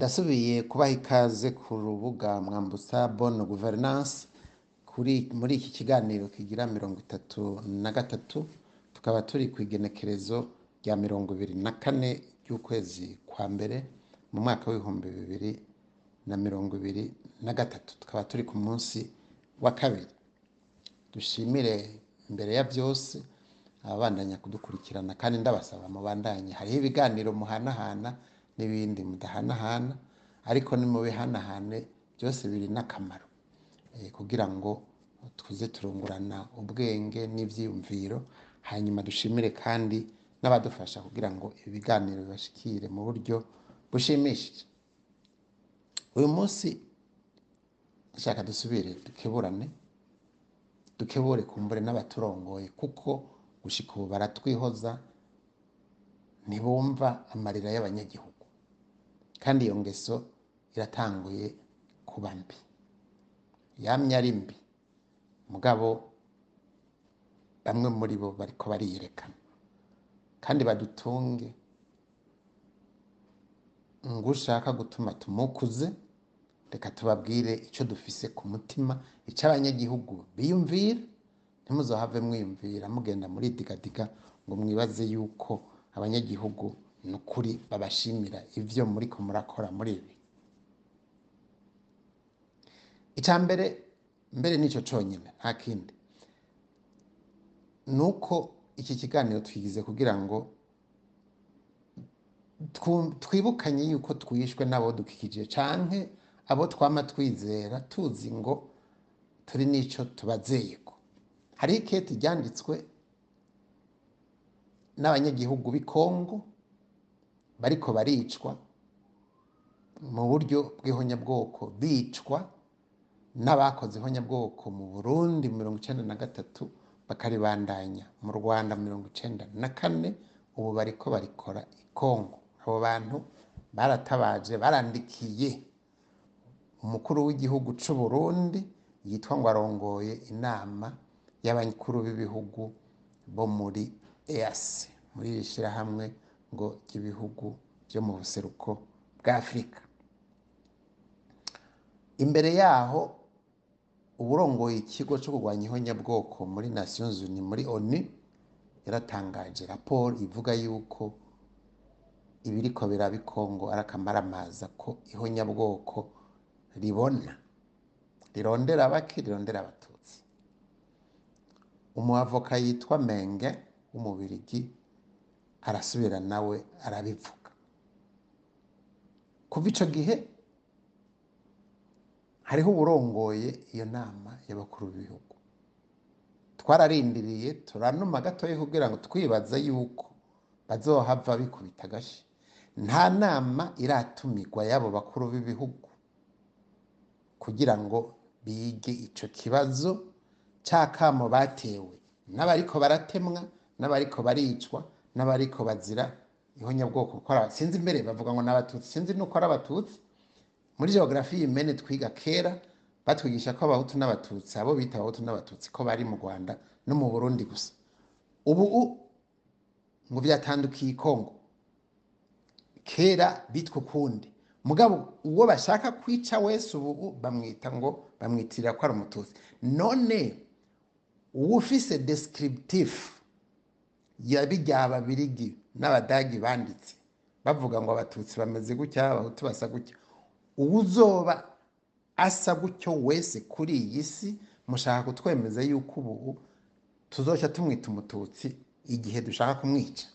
ndasubiye kubaha ikaze ku rubuga mwambutsa bonne guverinance kuri muri iki kiganiro kigira mirongo itatu na gatatu tukaba turi ku igenekerezo rya mirongo ibiri na kane ry'ukwezi kwa mbere mu mwaka w'ibihumbi bibiri na mirongo ibiri na gatatu. Tukaba turi ku munsi wa kabiri. Dushimire imbere ya byose ababandanya kudukurikirana kandi ndabasaba mubandanye. Hariho ibiganiro muhanahana n'ibindi mudahanahana ariko ni mu bihanahane byose biri n'akamaro. Eh, kugira ngo tuze turungurana ubwenge n'ivyiyumviro hanyuma dushimire kandi n'abadufasha kugira ngo ibi biganiro bibashikire mu buryo bushimishije. Uyu munsi nshaka dusubire dukeburane dukebure kumbure n'abaturongoye kuko gushika ubu baratwihoza ntibumva amarira y'abanyagihugu. Kandi iyo ngeso iratanguye kuba mbi. Yamye ari mbi. Mugabo bamwe muri bo bariko bariyerekana kandi badutunge. Ngo ushaka gutuma tumukuze reka tubabwire icyo dufise ku mutima icyo abanyagihugu biyumvira ntimuzohave mwiyumvira. Mugenda muri digadiga ngo mwibaze yuko abanyagihugu ni ukuri babashimira ibyo muriko murakora muri ibi. Icya mbere mbere ni cyo cyonyine nta kindi. Ni uko iki kiganiro twigize kugira ngo twibukanye yuko twishwe n'abo dukikije canke abo twama twizera tuzi ngo turi n'icyo tubazeyeko. Hari iketi ryanditswe n'abanyagihugu b'i Kongo bariko baricwa mu buryo bw'ihonyabwoko bicwa n'abakoze ihonyabwoko mu Burundi mirongo icenda na gatatu bakaribandanya mu Rwanda mirongo icenda na kane ubu bariko barikora i Kongo abo bantu baratabaje barandikiye. Umukuru w'igihugu c'u Burundi yitwa ngo arongoye inama y'abakuru b'ibihugu bo muri EAC muri iri shirahamwe ngo ry'ibihugu byo mu buseruko bwa Afurika imbere yaho uburongoye ikigo cyo kurwanya ihonyabwoko muri Nations Unies muri ONU yaratangaje raporo ivuga yuko ibiriko biraba i Kongo ari akamaramaza ko ihonyabwoko ribona. Rirondera abaki rirondera abatutsi. Umuavoka yitwa Menge w'umubirigi arasubira nawe arabivuga kuva ico gihe hariho uburongoye iyo nama y'abakuru b'ibihugu. Twararindiriye turanuma gatoya kugira ngo twibaze yuko bazohava bikubita agashi. Nta nama iratumirwa y'abo bakuru b'ibihugu kugira ngo bige ico kibazo c'akamo batewe. N'abariko baratemwa n'abariko baricwa n'abariko bazira ihonyabwoko ko sinzi imbere bavuga ngo n'abatutsi sinzi nuko ari abatutsi. Muri geografi y'imene twiga kera batwigisha ko abahutu n'abatutsi abo bita abahutu n'abatutsi ko bari mu rwanda no mu burundi gusa. Ubu ngo byatandukiye kongo kera bitwa ukundi. Mugabo uwo bashaka kwica wese ubu bamwita ngo bamwitirira ko ari umututsi. None uwo ufise descriptif ya birya babirigi n'abadagi banditse. Bavuga ngo abatutsi bameze gutya abahutu basa gutya. Uwuzoba asa gutyo wese kuri iyi si mushaka kutwemeza yuko ubu tuzoca tumwita umututsi igihe dushaka kumwica.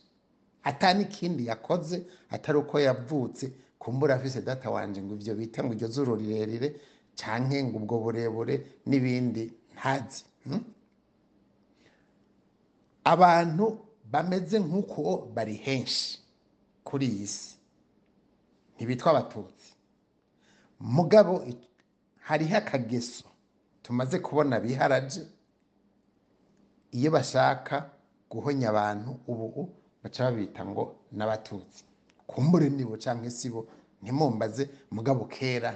Ata n'ikindi yakoze atari uko yavutse kumbura afise data wanje ngo ivyo bita ngo iryo zuru rirerire canke ngo ubwo burebure n'ibindi ntazi hmm? abantu bameze nk'uko bari henshi kuri iyi si. Ntibitwa abatutsi. Mugabo hariho akageso tumaze kubona biharaje. Iyo bashaka guhonya abantu ubu baca babita ngo n'abatutsi. Kumbure nibo canke sibo ntimumbaze. Mugabo kera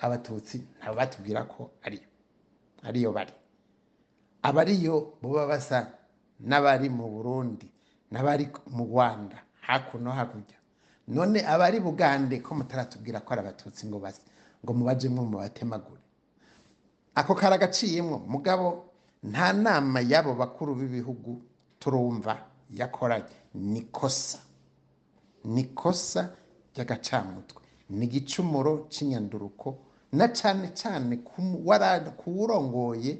abatutsi ntabo batubwira ko ariyo ariyo bari. Abariyo boba basa n'abari mu burundi n'abari mu rwanda hakuno hakurya. None abari bugande ko mutaratubwira ko ari abatutsi ngo base ngo mubajemwo mu batemagure ako karagaciyemwo mugabo nta nama y'abo bakuru b'ibihugu turumva yakoranye ni kosa. Ni kosa ry'agacamutwe ni igicumuro cy'inyanduruko na cyane cyane kuwurongoye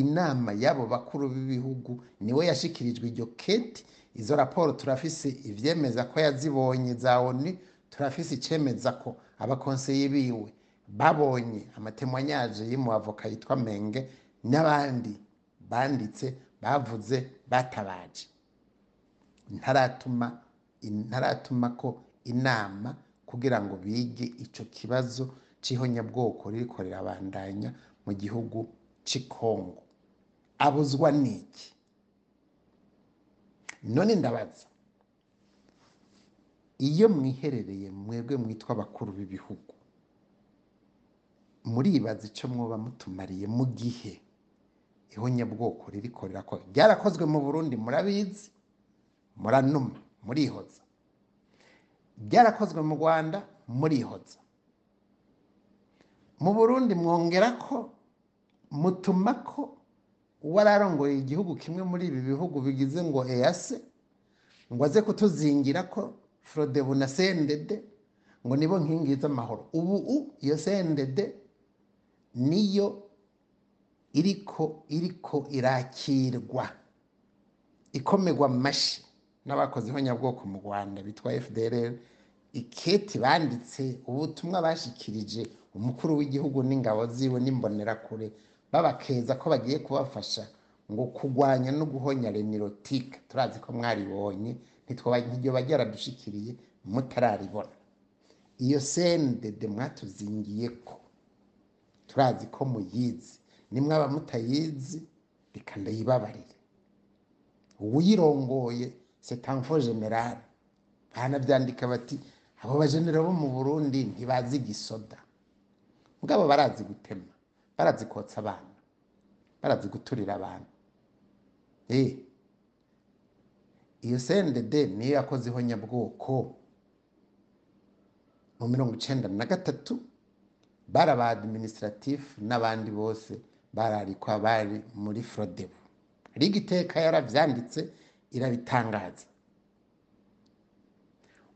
inama y'abo bakuru b'ibihugu ni we yashikirijwe iryo keti. Izo raporo turafise ivyemeza ko yazibonye za oni turafise icemeza ko abakonseye biwe babonye amatemwanyaje y'umuavoka yitwa menge n'abandi banditse bavuze batabaje. Ntaratuma ntaratuma ko inama kugira ngo bige ico kibazo c'ihonyabwoko ririko rirabandanya mu gihugu c'i Kongo abuzwa n'iki? None ndabaza. Iyo mwiherereye mwebwe mwitwa abakuru b'ibihugu muribaza icyo mwoba mutumariye mu gihe ihonyabwoko ririko rirakora ryarakozwe mu burundi murabizi? Muranuma murihoza. Ryarakozwe mu rwanda murihoza. Mu burundi mwongera ko mutuma ko uwararongoye igihugu kimwe muri ibi bihugu bigize ngo eyase ngo aze kutuzingira ko frodebu na sendede ngo nibo nkingi z'amahoro. Ubu iyo sendede niyo iriko iriko irakirwa ikomerwa amashi n'abakoze ihonyabwoko mu rwanda bitwa fdr iketi banditse ubutumwa bashikirije umukuru w'igihugu n'ingabo ziwe n'imbonerakure babakeza ko bagiye kubafasha ngo kurwanya no guhonya renirotika turazi ko mwaribonye ntiryo bajya yaradushikiriye mutararibona. Iyo sendede mwatuzingiye ko turazi ko muyizi. Nimwaba mutayizi reka ndayibabarire. Uwirongoye setanfo generale banabyandika bati abo bajenera bo mu burundi ntibazi igisoda mugabo barazi gutema. Barazi kotsa abana barazi guturira abantu. Eh iyo sendede niyo yakoze ihonyabwoko mu mirongo icenda na gatatu bari aba administratif n'abandi bose bararikwa bari muri frodebu. Riga iteka yaravyanditse irabitangaza.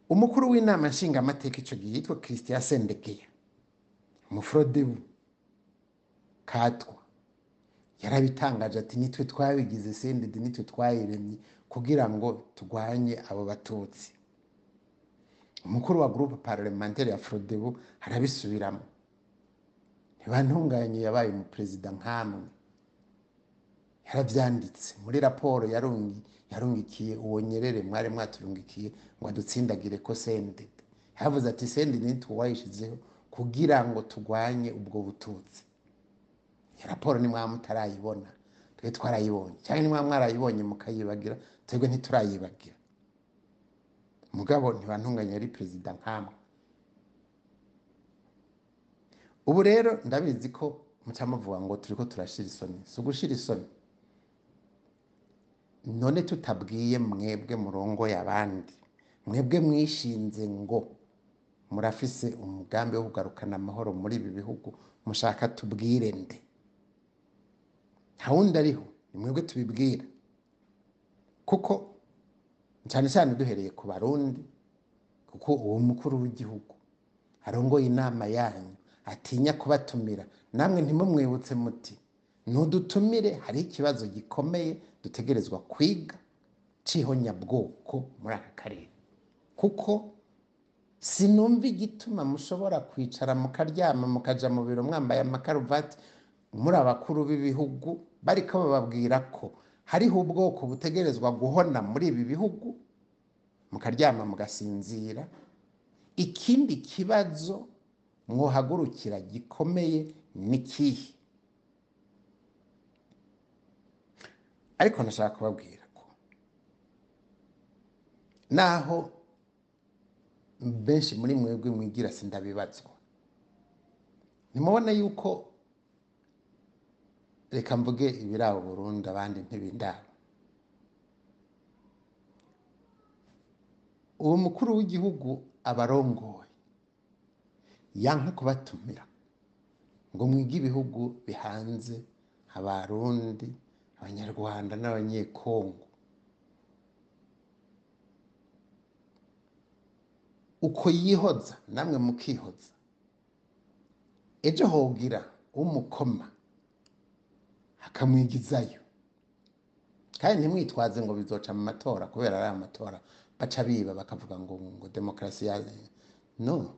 Umukuru w'inama nshingamateka ico gihe yitwa christian sendegeya. Umufrodebu katwa. Yarabitangaje ati nitwe twabigize sendede nitwe twayiremye kugira ngo turwanye abo batutsi. Umukuru wa groupe parlementaire ya frodebu arabisubiramo. Ntibantunganye yabaye umuperezida nkamwe. Yarabyanditse. Muri raporo yarungi yarungikiye uwo nyerere mwari mwaturungikiye ngo adutsindagire ko sendede yavuze ati sendede ntituwayishizeho kugira ngo turwanye ubwo bututsi. Raporo ni mwaba mutarayibona twe twarayibonye. Cyangwa ni mwaba mwarayibonye mukayibagira twebwe ntiturayibagira. Mugabo ntibantunganye yari perezida nkamwe. Ubu rero ndabizi ko muca muvuga ngo turiko turashira isoni. Si ugushira isoni. None tutabwiye mwebwe murongoye abandi. Mwebwe mwishinze ngo murafise umugambi wo kugarukana amahoro muri ibi bihugu. Mushaka tubwire nde? Nta wundi ariho. Ni mwebwe tubibwira kuko cyane cyane duhereye ku barundi kuko uwo mukuru w'igihugu arongoye inama yanyu atinya kubatumira. Namwe ntimumwibutse muti ntudutumire hari ikibazo gikomeye dutegerezwa kwiga c'ihonyabwoko muri aka karere. Kuko sinumva igituma mushobora kwicara mukaryama mukaja mu biro mwambaye amakaruvati muri abakuru b'ibihugu bariko bababwira ko hariho ubwoko butegerezwa guhona muri ibi bihugu mukaryama mugasinzira ikindi kibazo mwohagurukira gikomeye ni kihe? Ariko nashaka kubabwira ko naho benshi muri mwebwe mwigira sindabibazwa. Nimubona yuko reka mvuge ibirabo burundu abandi ntibindaba uwo mukuru w'igihugu abarongoye yanka kubatumira. Ngo mwige ibihugu bihanze abarundi abanyarwanda n'abanyekongo. Uko yihoza namwe mukihoza. Ejo hogira umukoma. Akamwigizayo. Kandi ntimwitwaze ngo bizoca mu matora kubera ari amatora baca biba bakavuga ngo ngo demokarasi no.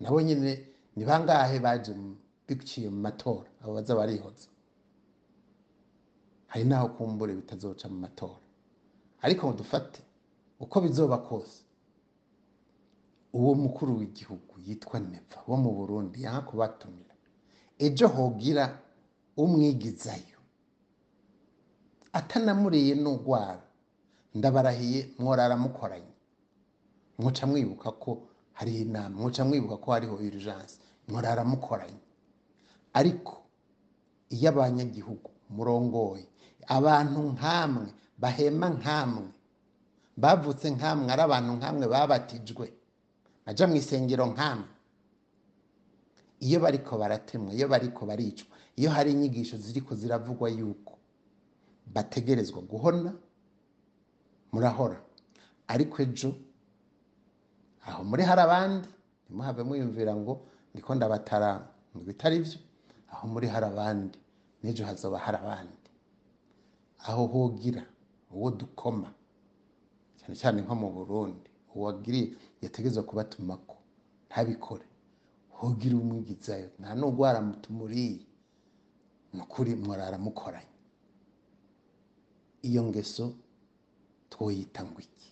Nabo nyine ni bangahe baje biciye mu matora? Abo baza barihoza. Hari n'aho kumbure bitazoca mu matora. Ariko ngo dufate uko bizoba kose. Uwo mukuru w'igihugu yitwa neva wo mu burundi yanga kubatumira. Ejo hogira umwigizayo. Atanamuriye n'ugwara ndabarahiye mworara mukoranye. Muca mwibuka ko hariho inama muca mwibuka ko hariho urugence mworara mukoranye. Ariko iyo abanyagihugu murongoye abantu nkamwe bahema nkamwe bavutse nkamwe ari abantu nkamwe babatijwe baja mu isengero nkamwe. Iyo bariko baratemwa iyo bariko baricwa iyo hari inyigisho ziriko ziravugwa yuko bategerezwa guhona murahora. Ariko ejo aho muri hari abandi ntimuhave mwiyumvira ngo ndiko ndabatara ngo bitari byo. Aho muri hari abandi n'ejo hazoba hari abandi. Aho hogira uwo dukoma cyane cyane nko mu burundi uwagiriye yategerezwa kubatumako ntabikore. Hogira umwigizayo nta nubwo waramutumuriye ni ukuri murara mukoranye. Iyo ngeso twoyita ngo iki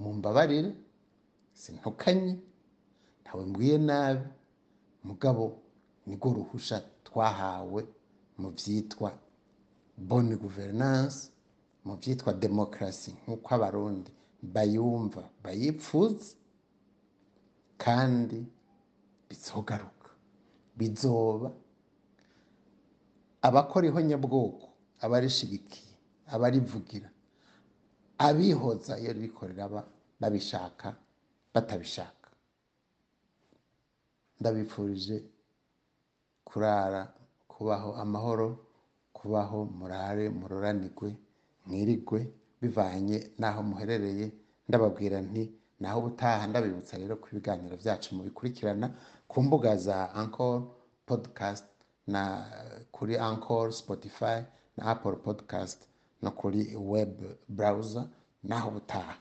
mumbabarire sintukanye ntawe mbwiye nabi mugabo nirwo ruhusha twahawe mu byitwa bonne gouvernance mu byitwa demokarasi nk'uko abarundi bayumva bayipfuza kandi bizogaruka bizoba abakora ihonyabwoko abarishigikiye abarivugira abihoza iyo rikorera aba babishaka batabishaka. Ndabifurije kurara kubaho amahoro kubaho murare muroranirwe mwirigwe bivanye n'aho muherereye. Ndababwira nti naho ubutaha ndabibutsa rero ko ibiganiro byacu mubikurikirana ku mbuga za Anchor podcast na kuri Anchor Spotify na apple podcast no kuri webu burawuza naho ubutaha